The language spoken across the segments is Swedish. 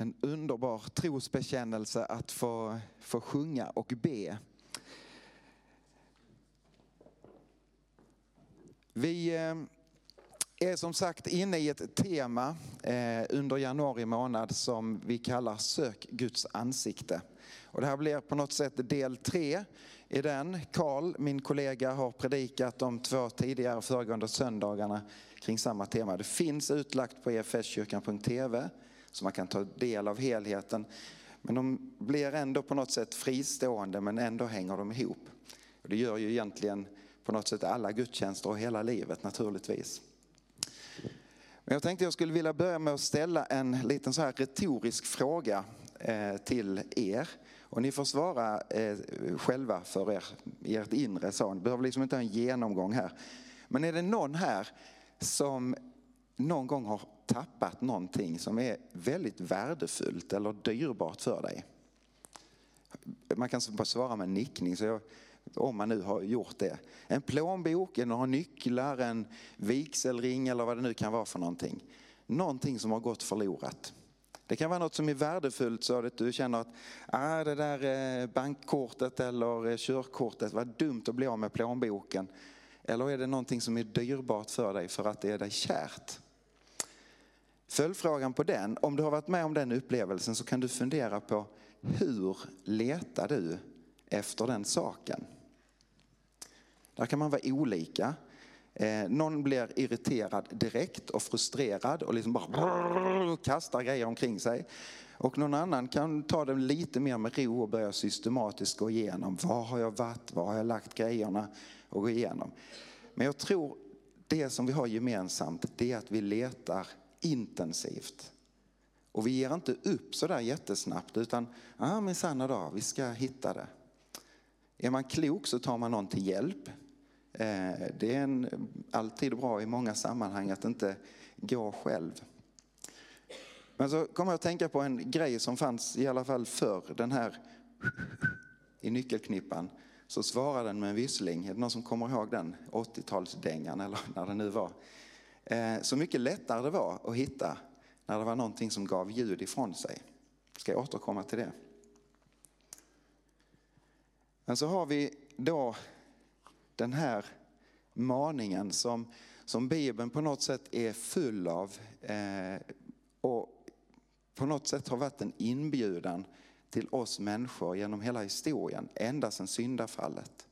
en underbar trosbekännelse att få, få sjunga och be. Vi eh, är som sagt inne i ett tema eh, under januari månad som vi kallar Sök Guds ansikte. Och det här blir på något sätt del tre i den. Karl, min kollega, har predikat de två tidigare föregående söndagarna kring samma tema. Det finns utlagt på efskyrkan.tv så man kan ta del av helheten. Men de blir ändå på något sätt fristående men ändå hänger de ihop. Och det gör ju egentligen på något sätt alla gudstjänster och hela livet naturligtvis. Men jag tänkte jag skulle vilja börja med att ställa en liten så här retorisk fråga eh, till er. Och ni får svara eh, själva för er, ert inre. Så. Ni behöver liksom inte ha en genomgång här. Men är det någon här som någon gång har tappat någonting som är väldigt värdefullt eller dyrbart för dig? Man kan bara svara med nickning. Så jag, om man nu har gjort det. En plånbok, några nycklar, en vigselring eller vad det nu kan vara för någonting. Någonting som har gått förlorat. Det kan vara något som är värdefullt så att du känner att ah, det där eh, bankkortet eller eh, körkortet var dumt att bli av med plånboken. Eller är det någonting som är dyrbart för dig för att det är dig kärt? Följdfrågan på den, om du har varit med om den upplevelsen så kan du fundera på hur letar du efter den saken? Där kan man vara olika. Eh, någon blir irriterad direkt och frustrerad och liksom bara kastar grejer omkring sig. Och någon annan kan ta det lite mer med ro och börja systematiskt gå igenom. Var har jag varit? Var har jag lagt grejerna? Och gå igenom. Men jag tror det som vi har gemensamt det är att vi letar intensivt. Och vi ger inte upp så där jättesnabbt utan, ja ah, men sanna dag, vi ska hitta det. Är man klok så tar man någon till hjälp. Eh, det är en, alltid bra i många sammanhang att inte gå själv. Men så kommer jag att tänka på en grej som fanns i alla fall förr, den här i nyckelknippan. Så svarade den med en vissling. Är det någon som kommer ihåg den? 80-talsdängan eller när det nu var. Eh, så mycket lättare det var att hitta när det var någonting som gav ljud ifrån sig. Ska jag återkomma till det. Men så har vi då den här maningen som, som Bibeln på något sätt är full av eh, och på något sätt har varit en inbjudan till oss människor genom hela historien, ända sedan syndafallet.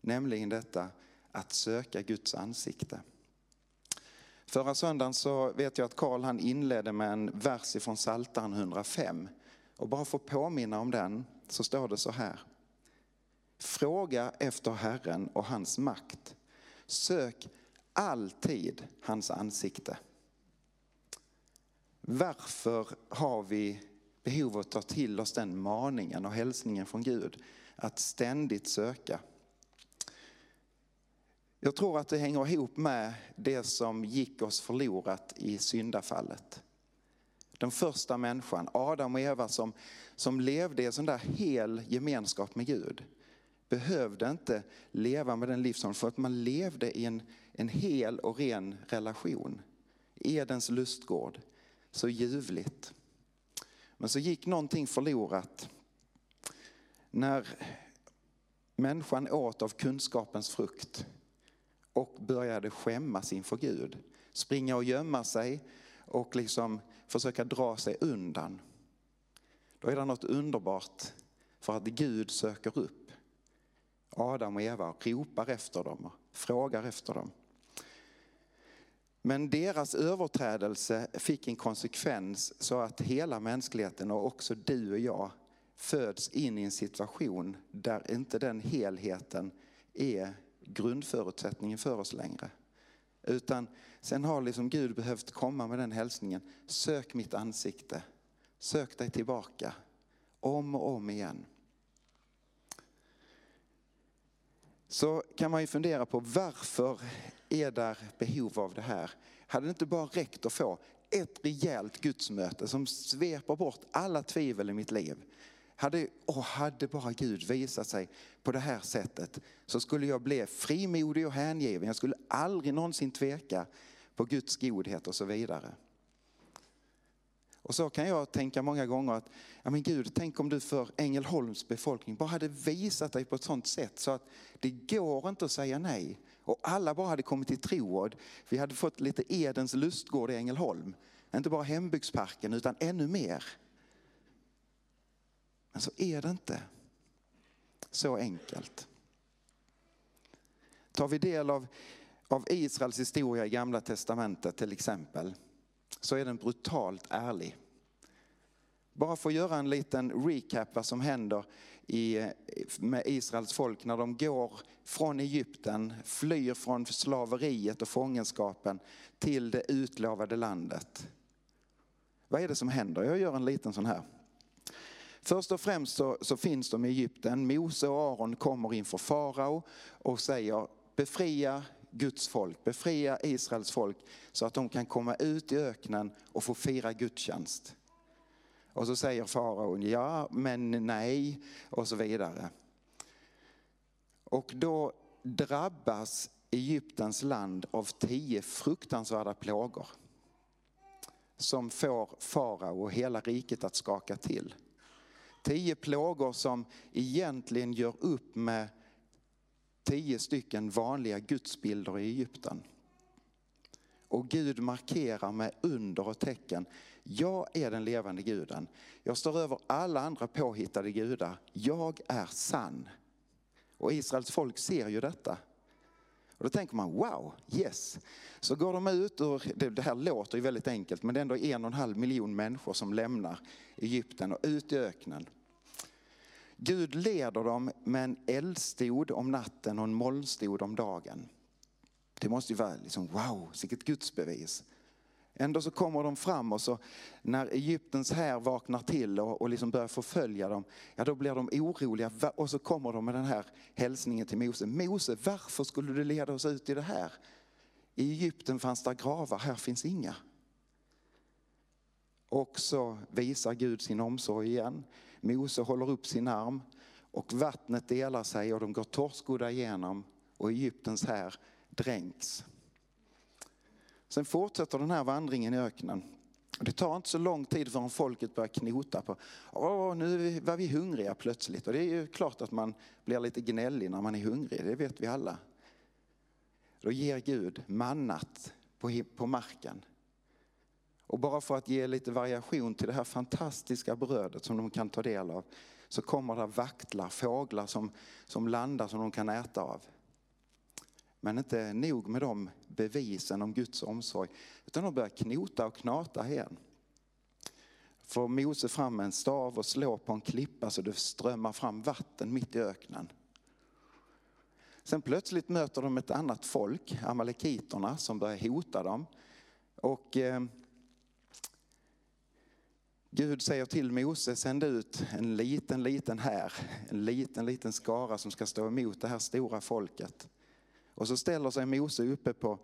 Nämligen detta att söka Guds ansikte. Förra söndagen så vet jag att Karl han inledde med en vers ifrån Psaltaren 105. Och bara för att påminna om den så står det så här. Fråga efter Herren och hans makt. Sök alltid hans ansikte. Varför har vi behov av att ta till oss den maningen och hälsningen från Gud? Att ständigt söka. Jag tror att det hänger ihop med det som gick oss förlorat i syndafallet. Den första människan, Adam och Eva som, som levde i en sån där hel gemenskap med Gud behövde inte leva med den livsformen för att man levde i en, en hel och ren relation. Edens lustgård, så ljuvligt. Men så gick någonting förlorat när människan åt av kunskapens frukt och började skämmas inför Gud. Springa och gömma sig och liksom försöka dra sig undan. Då är det något underbart för att Gud söker upp Adam och Eva och ropar efter dem och frågar efter dem. Men deras överträdelse fick en konsekvens så att hela mänskligheten och också du och jag föds in i en situation där inte den helheten är grundförutsättningen för oss längre. Utan sen har liksom Gud behövt komma med den hälsningen. Sök mitt ansikte. Sök dig tillbaka. Om och om igen. så kan man ju fundera på varför är där behov av det här? Hade det inte bara räckt att få ett rejält gudsmöte som sveper bort alla tvivel i mitt liv? Hade, och hade bara Gud visat sig på det här sättet så skulle jag bli frimodig och hängiven. Jag skulle aldrig någonsin tveka på Guds godhet och så vidare. Och så kan jag tänka många gånger att, ja men Gud, tänk om du för Ängelholms befolkning bara hade visat dig på ett sånt sätt så att det går inte att säga nej. Och alla bara hade kommit till tro vi hade fått lite Edens lustgård i Ängelholm. Inte bara hembygdsparken utan ännu mer. Men så är det inte så enkelt. Tar vi del av, av Israels historia i Gamla Testamentet till exempel så är den brutalt ärlig. Bara för att göra en liten recap vad som händer i, med Israels folk när de går från Egypten, flyr från slaveriet och fångenskapen till det utlovade landet. Vad är det som händer? Jag gör en liten sån här. Först och främst så, så finns de i Egypten. Mose och Aron kommer inför farao och säger befria Guds folk, befria Israels folk så att de kan komma ut i öknen och få fira gudstjänst. Och så säger faraon ja, men nej och så vidare. Och då drabbas Egyptens land av tio fruktansvärda plågor som får farao och hela riket att skaka till. Tio plågor som egentligen gör upp med tio stycken vanliga gudsbilder i Egypten. Och Gud markerar med under och tecken. Jag är den levande guden. Jag står över alla andra påhittade gudar. Jag är sann. Och Israels folk ser ju detta. Och då tänker man wow, yes. Så går de ut ur, det här låter ju väldigt enkelt, men det är ändå en och en halv miljon människor som lämnar Egypten och ut i öknen. Gud leder dem med en eldstod om natten och en molnstod om dagen. Det måste ju vara liksom, wow, vilket gudsbevis. Ändå så kommer de fram och så när Egyptens här vaknar till och, och liksom börjar förfölja dem, ja då blir de oroliga och så kommer de med den här hälsningen till Mose. Mose, varför skulle du leda oss ut i det här? I Egypten fanns det gravar, här finns inga. Och så visar Gud sin omsorg igen. Mose håller upp sin arm och vattnet delar sig och de går torrskodda igenom och Egyptens här dränks. Sen fortsätter den här vandringen i öknen. Det tar inte så lång tid förrän folket börjar knota på, åh nu var vi hungriga plötsligt. Och det är ju klart att man blir lite gnällig när man är hungrig, det vet vi alla. Då ger Gud mannat på, på marken. Och bara för att ge lite variation till det här fantastiska brödet som de kan ta del av så kommer det vaktlar, fåglar som, som landar som de kan äta av. Men inte nog med de bevisen om Guds omsorg utan de börjar knota och knata igen. Får Mose fram en stav och slår på en klippa så det strömmar fram vatten mitt i öknen. Sen plötsligt möter de ett annat folk, amalekiterna, som börjar hota dem. Och eh, Gud säger till Mose, sänd ut en liten, liten här, en liten, liten skara som ska stå emot det här stora folket. Och så ställer sig Mose uppe på,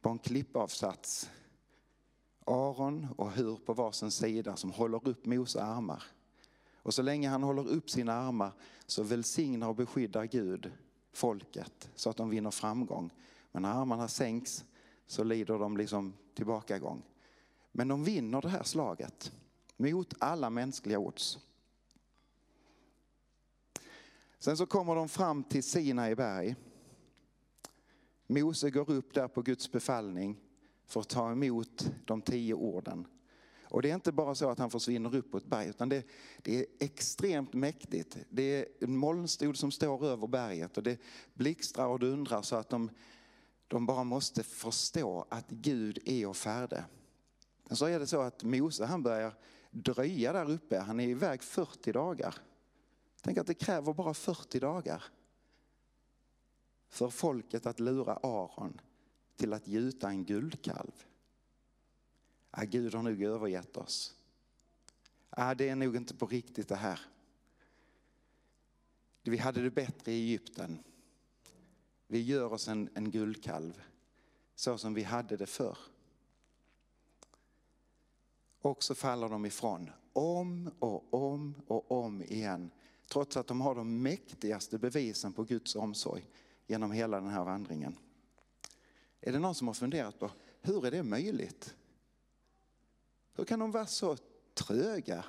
på en klippavsats. Aron och Hur på varsin sida som håller upp Mose armar. Och så länge han håller upp sina armar så välsignar och beskyddar Gud folket så att de vinner framgång. Men när armarna sänks så lider de liksom tillbakagång. Men de vinner det här slaget mot alla mänskliga odds. Sen så kommer de fram till Sinai berg. Mose går upp där på Guds befallning för att ta emot de tio orden. Och det är inte bara så att han försvinner upp på ett berg, utan det, det är extremt mäktigt. Det är en molnstol som står över berget och det blixtrar och dundrar så att de, de bara måste förstå att Gud är och färde. Så är det så att Mose han börjar dröja där uppe. Han är iväg 40 dagar. Tänk att det kräver bara 40 dagar för folket att lura Aron till att gjuta en guldkalv. Ja, Gud har nog övergett oss. Ja, det är nog inte på riktigt det här. Vi hade det bättre i Egypten. Vi gör oss en, en guldkalv så som vi hade det förr. Och så faller de ifrån om och om och om igen. Trots att de har de mäktigaste bevisen på Guds omsorg genom hela den här vandringen. Är det någon som har funderat på hur är det möjligt? Hur kan de vara så tröga,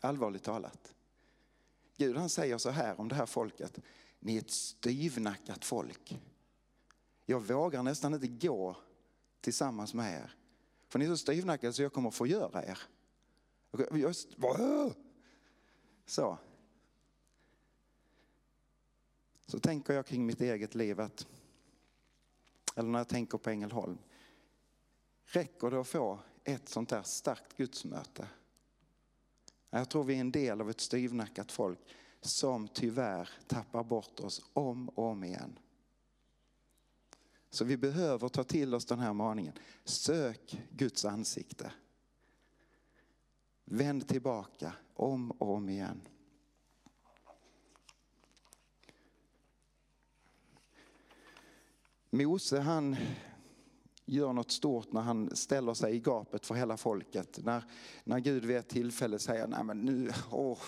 allvarligt talat. Gud han säger så här om det här folket, ni är ett styvnackat folk. Jag vågar nästan inte gå tillsammans med er. För ni är så styvnackade så jag kommer förgöra er. Så. Så tänker jag kring mitt eget liv att, eller när jag tänker på Ängelholm. Räcker det att få ett sånt där starkt gudsmöte? Jag tror vi är en del av ett styvnackat folk som tyvärr tappar bort oss om och om igen. Så vi behöver ta till oss den här maningen. Sök Guds ansikte. Vänd tillbaka om och om igen. Mose han gör något stort när han ställer sig i gapet för hela folket. När, när Gud vid ett tillfälle säger, nej men nu, åh,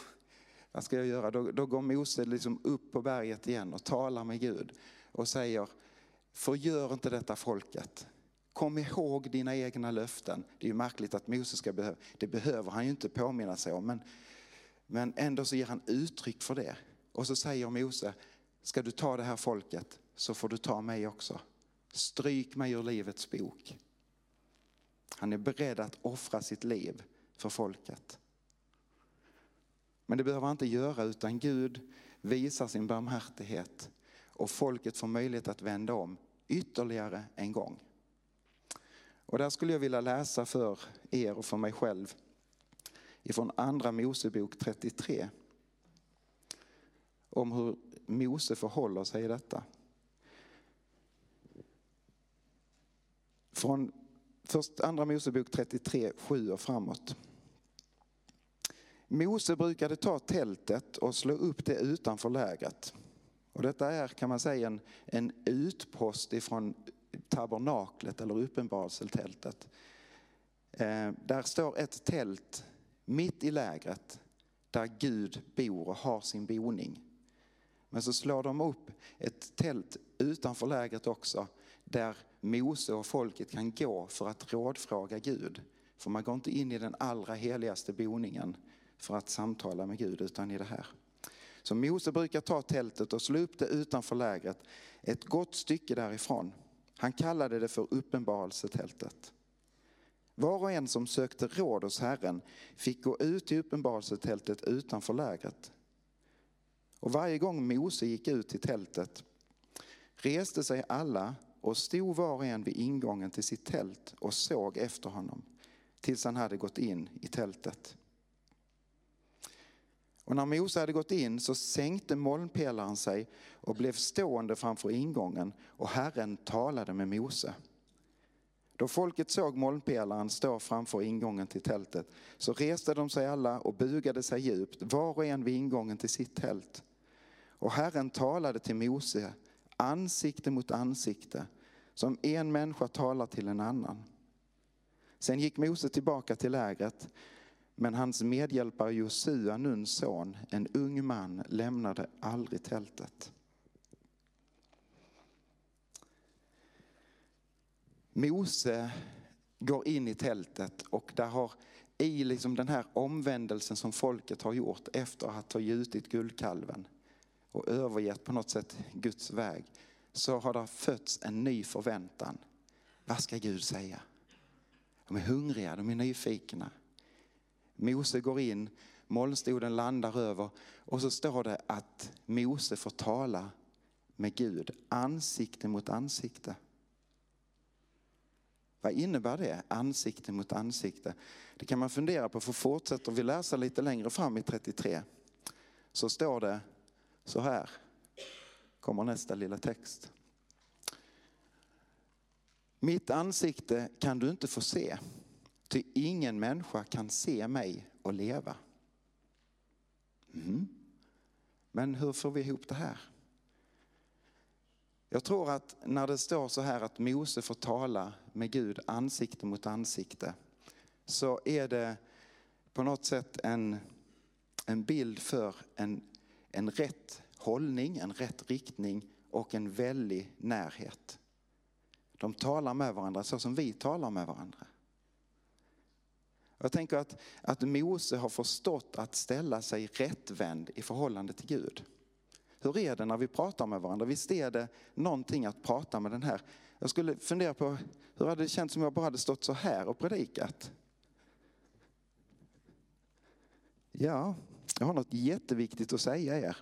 vad ska jag göra? Då, då går Mose liksom upp på berget igen och talar med Gud och säger, förgör inte detta folket. Kom ihåg dina egna löften. Det är ju märkligt att Mose ska behöva, det behöver han ju inte påminna sig om, men, men ändå så ger han uttryck för det. Och så säger Mose, ska du ta det här folket så får du ta mig också. Stryk mig ur livets bok. Han är beredd att offra sitt liv för folket. Men det behöver han inte göra utan Gud visar sin barmhärtighet och folket får möjlighet att vända om ytterligare en gång. Och där skulle jag vilja läsa för er och för mig själv ifrån andra Mosebok 33 om hur Mose förhåller sig i detta. Från först andra Mosebok 33, 7 och framåt. Mose brukade ta tältet och slå upp det utanför lägret. Och detta är kan man säga en, en utpost ifrån tabernaklet eller uppenbarelsetältet. Eh, där står ett tält mitt i lägret där Gud bor och har sin boning. Men så slår de upp ett tält utanför lägret också där Mose och folket kan gå för att rådfråga Gud. För man går inte in i den allra heligaste boningen för att samtala med Gud utan i det här. Så Mose brukar ta tältet och slå upp det utanför lägret ett gott stycke därifrån. Han kallade det för uppenbarelsetältet. Var och en som sökte råd hos Herren fick gå ut i uppenbarelsetältet utanför lägret. Och varje gång Mose gick ut till tältet reste sig alla och stod var och en vid ingången till sitt tält och såg efter honom tills han hade gått in i tältet. Och när Mose hade gått in så sänkte molnpelaren sig och blev stående framför ingången och Herren talade med Mose. Då folket såg molnpelaren stå framför ingången till tältet så reste de sig alla och bugade sig djupt, var och en vid ingången till sitt tält. Och Herren talade till Mose ansikte mot ansikte, som en människa talar till en annan. Sen gick Mose tillbaka till lägret men hans medhjälpare Josua, Nuns son, en ung man, lämnade aldrig tältet. Mose går in i tältet och där har i liksom den här omvändelsen som folket har gjort efter att ha gjutit guldkalven och övergett på något sätt Guds väg så har det fötts en ny förväntan. Vad ska Gud säga? De är hungriga, de är nyfikna. Mose går in, molnstoden landar över och så står det att Mose får tala med Gud ansikte mot ansikte. Vad innebär det, ansikte mot ansikte? Det kan man fundera på, för fortsätter vi läsa lite längre fram i 33 så står det så här, kommer nästa lilla text. Mitt ansikte kan du inte få se Ty ingen människa kan se mig och leva. Mm. Men hur får vi ihop det här? Jag tror att när det står så här att Mose får tala med Gud ansikte mot ansikte så är det på något sätt en, en bild för en, en rätt hållning, en rätt riktning och en väldig närhet. De talar med varandra så som vi talar med varandra. Jag tänker att, att Mose har förstått att ställa sig rättvänd i förhållande till Gud. Hur är det när vi pratar med varandra? Visst är det någonting att prata med den här. Jag skulle fundera på hur hade det känts om jag bara hade stått så här och predikat? Ja, jag har något jätteviktigt att säga er.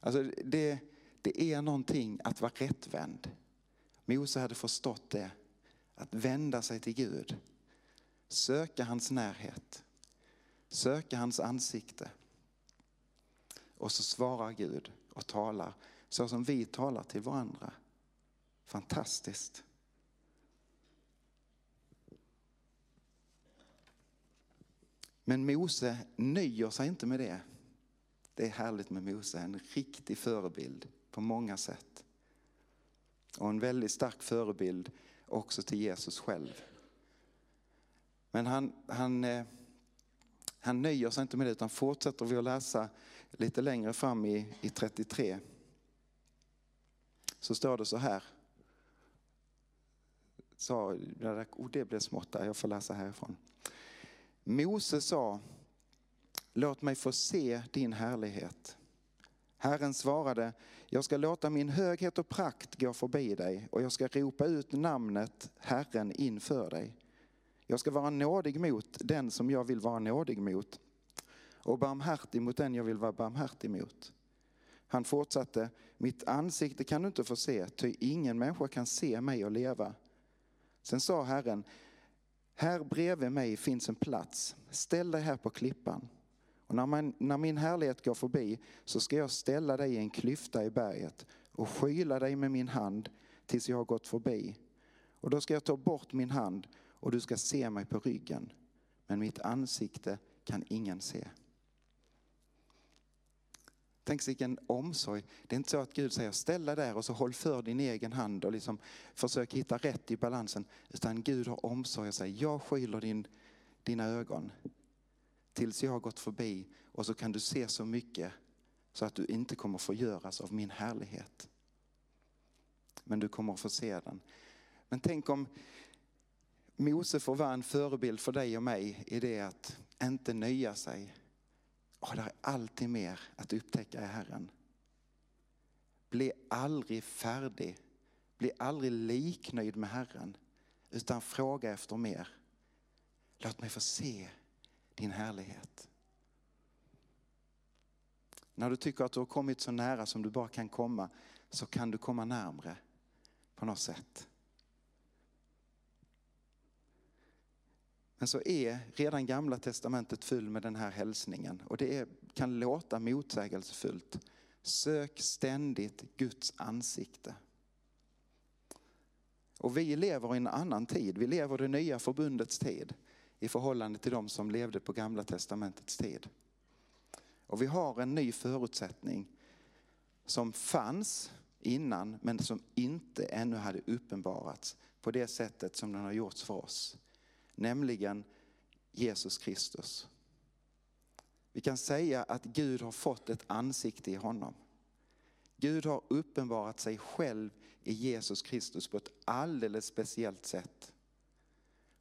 Alltså det, det är någonting att vara rättvänd. Mose hade förstått det. Att vända sig till Gud. Söka hans närhet. Söka hans ansikte. Och så svarar Gud och talar så som vi talar till varandra. Fantastiskt. Men Mose nöjer sig inte med det. Det är härligt med Mose, en riktig förebild på många sätt. Och en väldigt stark förebild också till Jesus själv. Men han, han, eh, han nöjer sig inte med det utan fortsätter vi att läsa lite längre fram i, i 33. Så står det så här. Så, oh, det blev smått där, jag får läsa härifrån. Mose sa, låt mig få se din härlighet. Herren svarade, jag ska låta min höghet och prakt gå förbi dig och jag ska ropa ut namnet Herren inför dig. Jag ska vara nådig mot den som jag vill vara nådig mot och barmhärtig mot den jag vill vara barmhärtig mot. Han fortsatte, mitt ansikte kan du inte få se, ty ingen människa kan se mig och leva. Sen sa Herren, här bredvid mig finns en plats, ställ dig här på klippan. Och när, man, när min härlighet går förbi så ska jag ställa dig i en klyfta i berget och skyla dig med min hand tills jag har gått förbi. Och då ska jag ta bort min hand och du ska se mig på ryggen. Men mitt ansikte kan ingen se. Tänk vilken omsorg. Det är inte så att Gud säger ställ dig där och så håll för din egen hand och liksom försök hitta rätt i balansen. Utan Gud har omsorg och säger jag skyller din, dina ögon tills jag har gått förbi och så kan du se så mycket så att du inte kommer förgöras av min härlighet. Men du kommer att få se den. Men tänk om Mose får vara en förebild för dig och mig i det att inte nöja sig. Oh, det är alltid mer att upptäcka i Herren. Bli aldrig färdig. Bli aldrig liknöjd med Herren. Utan fråga efter mer. Låt mig få se din härlighet. När du tycker att du har kommit så nära som du bara kan komma så kan du komma närmre på något sätt. Men så är redan gamla testamentet full med den här hälsningen och det är, kan låta motsägelsefullt. Sök ständigt Guds ansikte. Och vi lever i en annan tid, vi lever det nya förbundets tid i förhållande till de som levde på gamla testamentets tid. Och vi har en ny förutsättning som fanns innan men som inte ännu hade uppenbarats på det sättet som den har gjorts för oss. Nämligen Jesus Kristus. Vi kan säga att Gud har fått ett ansikte i honom. Gud har uppenbarat sig själv i Jesus Kristus på ett alldeles speciellt sätt.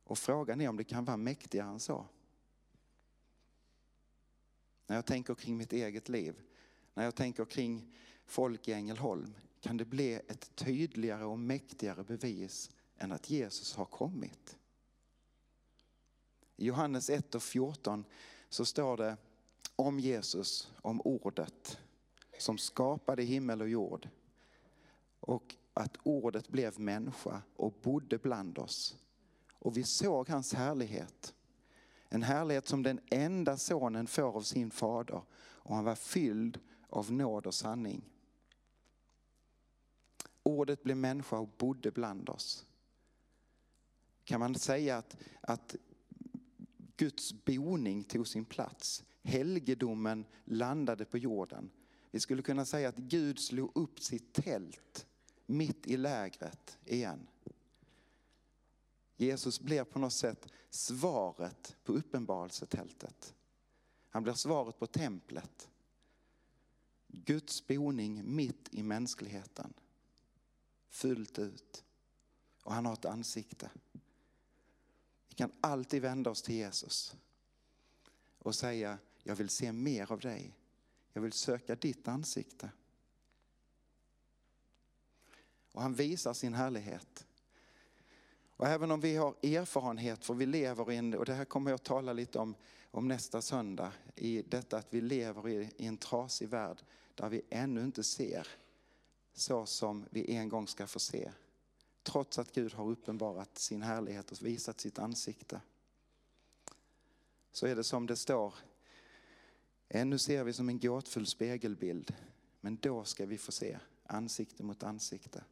Och frågan är om det kan vara mäktigare än så. När jag tänker kring mitt eget liv, när jag tänker kring folk i Ängelholm, kan det bli ett tydligare och mäktigare bevis än att Jesus har kommit. I Johannes 1 och 14 så står det om Jesus, om ordet som skapade himmel och jord. Och att ordet blev människa och bodde bland oss. Och vi såg hans härlighet. En härlighet som den enda sonen får av sin fader. Och han var fylld av nåd och sanning. Ordet blev människa och bodde bland oss. Kan man säga att, att Guds boning tog sin plats. Helgedomen landade på jorden. Vi skulle kunna säga att Gud slog upp sitt tält mitt i lägret igen. Jesus blir på något sätt svaret på uppenbarelsetältet. Han blir svaret på templet. Guds boning mitt i mänskligheten. Fullt ut. Och han har ett ansikte. Vi kan alltid vända oss till Jesus och säga, jag vill se mer av dig. Jag vill söka ditt ansikte. Och han visar sin härlighet. Och även om vi har erfarenhet, för vi lever i en, och det här kommer jag att tala lite om, om nästa söndag, i detta att vi lever i, i en trasig värld där vi ännu inte ser så som vi en gång ska få se. Trots att Gud har uppenbarat sin härlighet och visat sitt ansikte. Så är det som det står, eh, ännu ser vi som en gåtfull spegelbild, men då ska vi få se ansikte mot ansikte.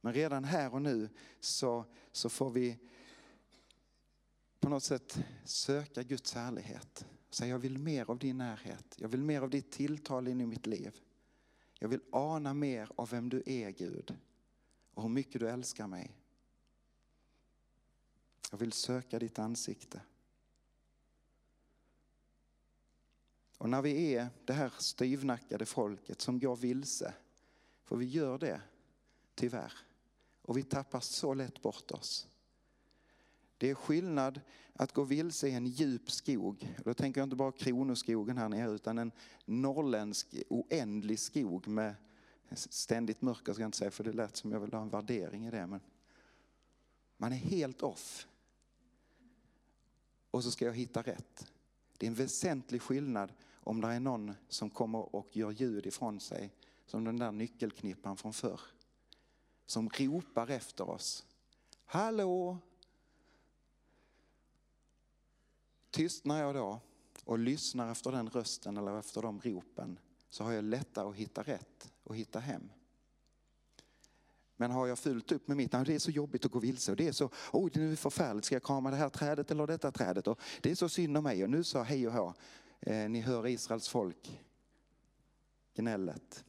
Men redan här och nu så, så får vi på något sätt söka Guds härlighet. Säga jag vill mer av din närhet. Jag vill mer av ditt tilltal in i mitt liv. Jag vill ana mer av vem du är Gud och hur mycket du älskar mig. Jag vill söka ditt ansikte. Och när vi är det här styvnackade folket som går vilse, för vi gör det tyvärr, och vi tappar så lätt bort oss. Det är skillnad att gå vilse i en djup skog. Då tänker jag inte bara kronoskogen här nere utan en norrländsk oändlig skog med ständigt mörker ska jag inte säga för det lät som jag vill ha en värdering i det. Men man är helt off. Och så ska jag hitta rätt. Det är en väsentlig skillnad om det är någon som kommer och gör ljud ifrån sig som den där nyckelknippan från förr. Som ropar efter oss. Hallå! Tystnar jag då och lyssnar efter den rösten eller efter de ropen så har jag lättare att hitta rätt och hitta hem. Men har jag fullt upp med mitt, det är så jobbigt att gå vilse och det är så, oj det är förfärligt, ska jag krama det här trädet eller detta trädet? Och det är så synd om mig och nu sa hej och hå, eh, ni hör Israels folk, gnället.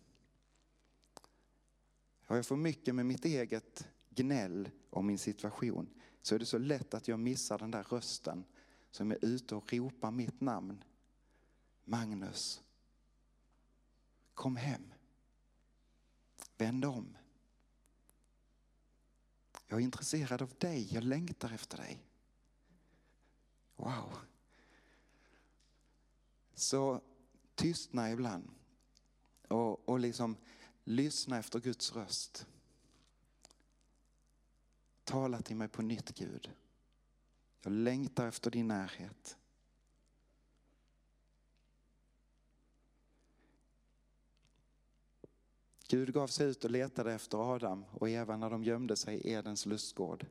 Har jag för mycket med mitt eget gnäll om min situation så är det så lätt att jag missar den där rösten som är ute och ropar mitt namn. Magnus, kom hem. Vänd om. Jag är intresserad av dig, jag längtar efter dig. Wow. Så tystna ibland och, och liksom lyssna efter Guds röst. Tala till mig på nytt Gud. Jag längtar efter din närhet. Gud gav sig ut och letade efter Adam och Eva när de gömde sig i Edens lustgård.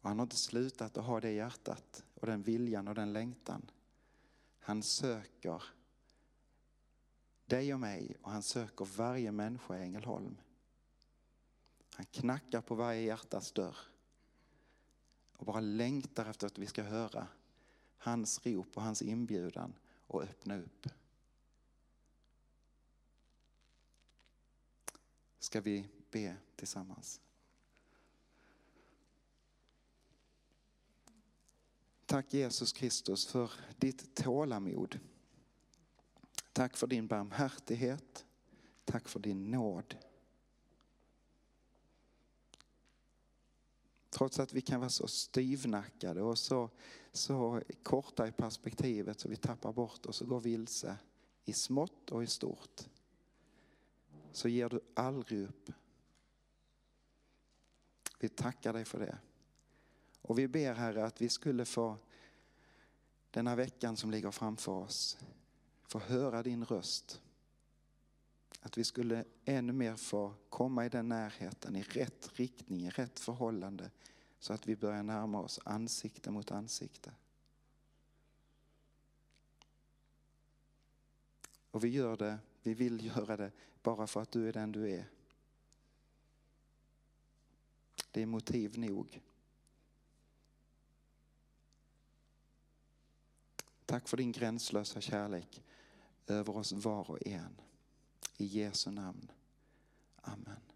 Och han har inte slutat att ha det hjärtat och den viljan och den längtan. Han söker dig och mig och han söker varje människa i Ängelholm. Han knackar på varje hjärtas dörr och bara längtar efter att vi ska höra hans rop och hans inbjudan och öppna upp. Ska vi be tillsammans? Tack Jesus Kristus för ditt tålamod. Tack för din barmhärtighet. Tack för din nåd. Trots att vi kan vara så styvnackade och så, så korta i perspektivet så vi tappar bort oss och går vilse i smått och i stort. Så ger du aldrig upp. Vi tackar dig för det. Och vi ber Herre att vi skulle få denna veckan som ligger framför oss få höra din röst. Att vi skulle ännu mer få komma i den närheten, i rätt riktning, i rätt förhållande. Så att vi börjar närma oss ansikte mot ansikte. Och vi gör det, vi vill göra det bara för att du är den du är. Det är motiv nog. Tack för din gränslösa kärlek över oss var och en. I Jesu namn. Amen.